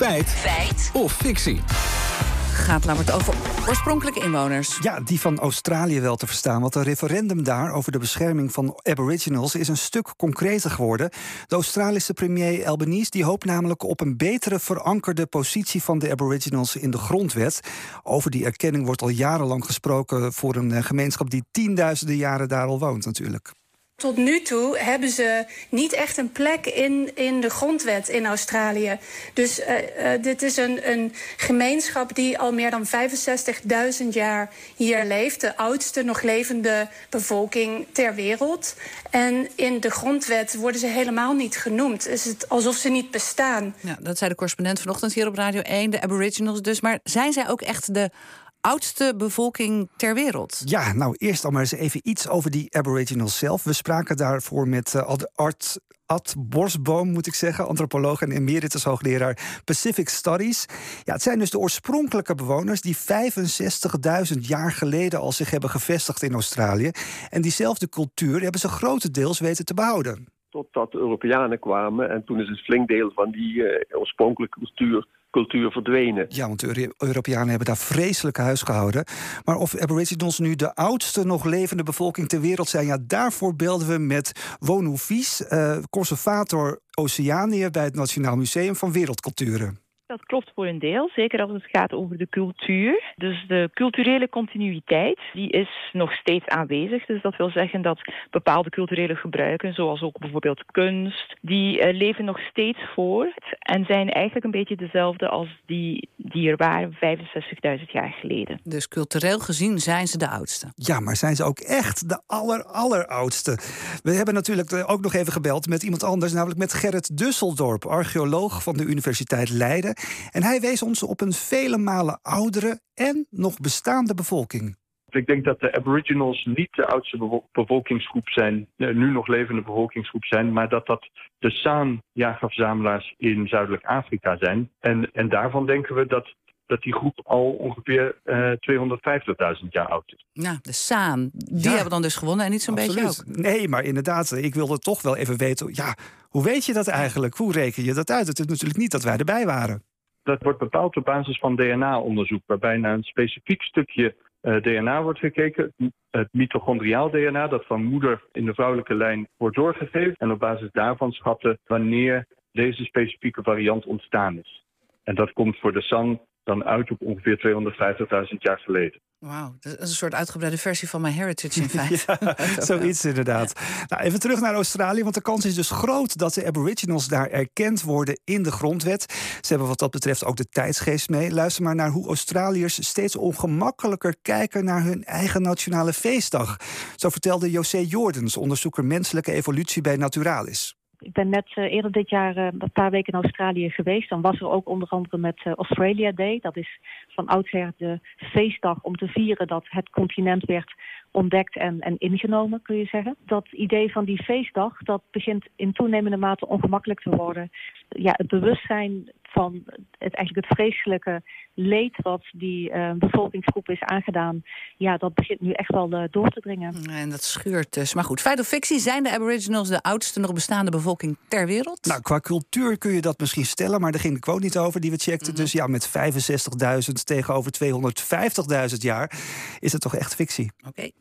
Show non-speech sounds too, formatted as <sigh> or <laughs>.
Feit. Feit. Of fictie. Gaat het over oorspronkelijke inwoners. Ja, die van Australië wel te verstaan. Want een referendum daar over de bescherming van aboriginals is een stuk concreter geworden. De Australische premier Albanese die hoopt namelijk op een betere verankerde positie van de aboriginals in de grondwet. Over die erkenning wordt al jarenlang gesproken voor een eh, gemeenschap die tienduizenden jaren daar al woont natuurlijk. Tot nu toe hebben ze niet echt een plek in, in de grondwet in Australië. Dus uh, uh, dit is een, een gemeenschap die al meer dan 65.000 jaar hier leeft. De oudste nog levende bevolking ter wereld. En in de grondwet worden ze helemaal niet genoemd. Is het alsof ze niet bestaan. Ja, dat zei de correspondent vanochtend hier op Radio 1, de Aboriginals dus. Maar zijn zij ook echt de oudste bevolking ter wereld. Ja, nou eerst al maar eens even iets over die Aboriginals zelf. We spraken daarvoor met uh, Art Ad Borsboom, moet ik zeggen, antropoloog en emeritus hoogleraar Pacific Studies. Ja, het zijn dus de oorspronkelijke bewoners die 65.000 jaar geleden al zich hebben gevestigd in Australië. En diezelfde cultuur hebben ze grotendeels weten te behouden. Totdat de Europeanen kwamen en toen is een flink deel van die uh, oorspronkelijke cultuur cultuur verdwenen. Ja, want de Europeanen hebben daar vreselijk huis gehouden. Maar of Aboriginals nu de oudste nog levende bevolking ter wereld zijn... ja, daarvoor belden we met Wonu Vies, uh, conservator Oceanië... bij het Nationaal Museum van Wereldculturen. Dat klopt voor een deel, zeker als het gaat over de cultuur. Dus de culturele continuïteit, die is nog steeds aanwezig. Dus dat wil zeggen dat bepaalde culturele gebruiken, zoals ook bijvoorbeeld kunst, die uh, leven nog steeds voort en zijn eigenlijk een beetje dezelfde als die die er waren 65.000 jaar geleden. Dus cultureel gezien zijn ze de oudste. Ja, maar zijn ze ook echt de aller, alleroudste? We hebben natuurlijk ook nog even gebeld met iemand anders, namelijk met Gerrit Dusseldorp, archeoloog van de Universiteit Leiden. En hij wees ons op een vele malen oudere en nog bestaande bevolking. Ik denk dat de Aboriginals niet de oudste bevolkingsgroep zijn, nu nog levende bevolkingsgroep zijn, maar dat dat de Saan-jagerverzamelaars in Zuidelijk Afrika zijn. En, en daarvan denken we dat dat die groep al ongeveer uh, 250.000 jaar oud is. Ja, de Saan, die ja, hebben dan dus gewonnen en niet zo'n beetje ook. Nee, maar inderdaad, ik wilde toch wel even weten... ja, hoe weet je dat eigenlijk? Hoe reken je dat uit? Het is natuurlijk niet dat wij erbij waren. Dat wordt bepaald op basis van DNA-onderzoek... waarbij naar een specifiek stukje uh, DNA wordt gekeken. Het mitochondriaal DNA, dat van moeder in de vrouwelijke lijn wordt doorgegeven. En op basis daarvan schatten wanneer deze specifieke variant ontstaan is. En dat komt voor de SAN dan uit op ongeveer 250.000 jaar geleden. Wauw, dat is een soort uitgebreide versie van MyHeritage in <laughs> feite. ja, zoiets inderdaad. Nou, even terug naar Australië, want de kans is dus groot dat de Aboriginals daar erkend worden in de grondwet. Ze hebben wat dat betreft ook de tijdsgeest mee. Luister maar naar hoe Australiërs steeds ongemakkelijker kijken naar hun eigen nationale feestdag. Zo vertelde José Jordens, onderzoeker menselijke evolutie bij Naturalis. Ik ben net uh, eerder dit jaar uh, een paar weken in Australië geweest. Dan was er ook onder andere met uh, Australia Day. Dat is van oudsher de feestdag om te vieren dat het continent werd ontdekt en, en ingenomen, kun je zeggen. Dat idee van die feestdag, dat begint in toenemende mate ongemakkelijk te worden. Ja, het bewustzijn van het, eigenlijk het vreselijke leed wat die uh, bevolkingsgroep is aangedaan, ja, dat begint nu echt wel uh, door te dringen. En dat schuurt dus. Maar goed, feit of fictie, zijn de Aboriginals de oudste nog bestaande bevolking ter wereld? Nou, qua cultuur kun je dat misschien stellen, maar daar ging de quote niet over die we checkten. Mm -hmm. Dus ja, met 65.000 tegenover 250.000 jaar is het toch echt fictie. Oké. Okay.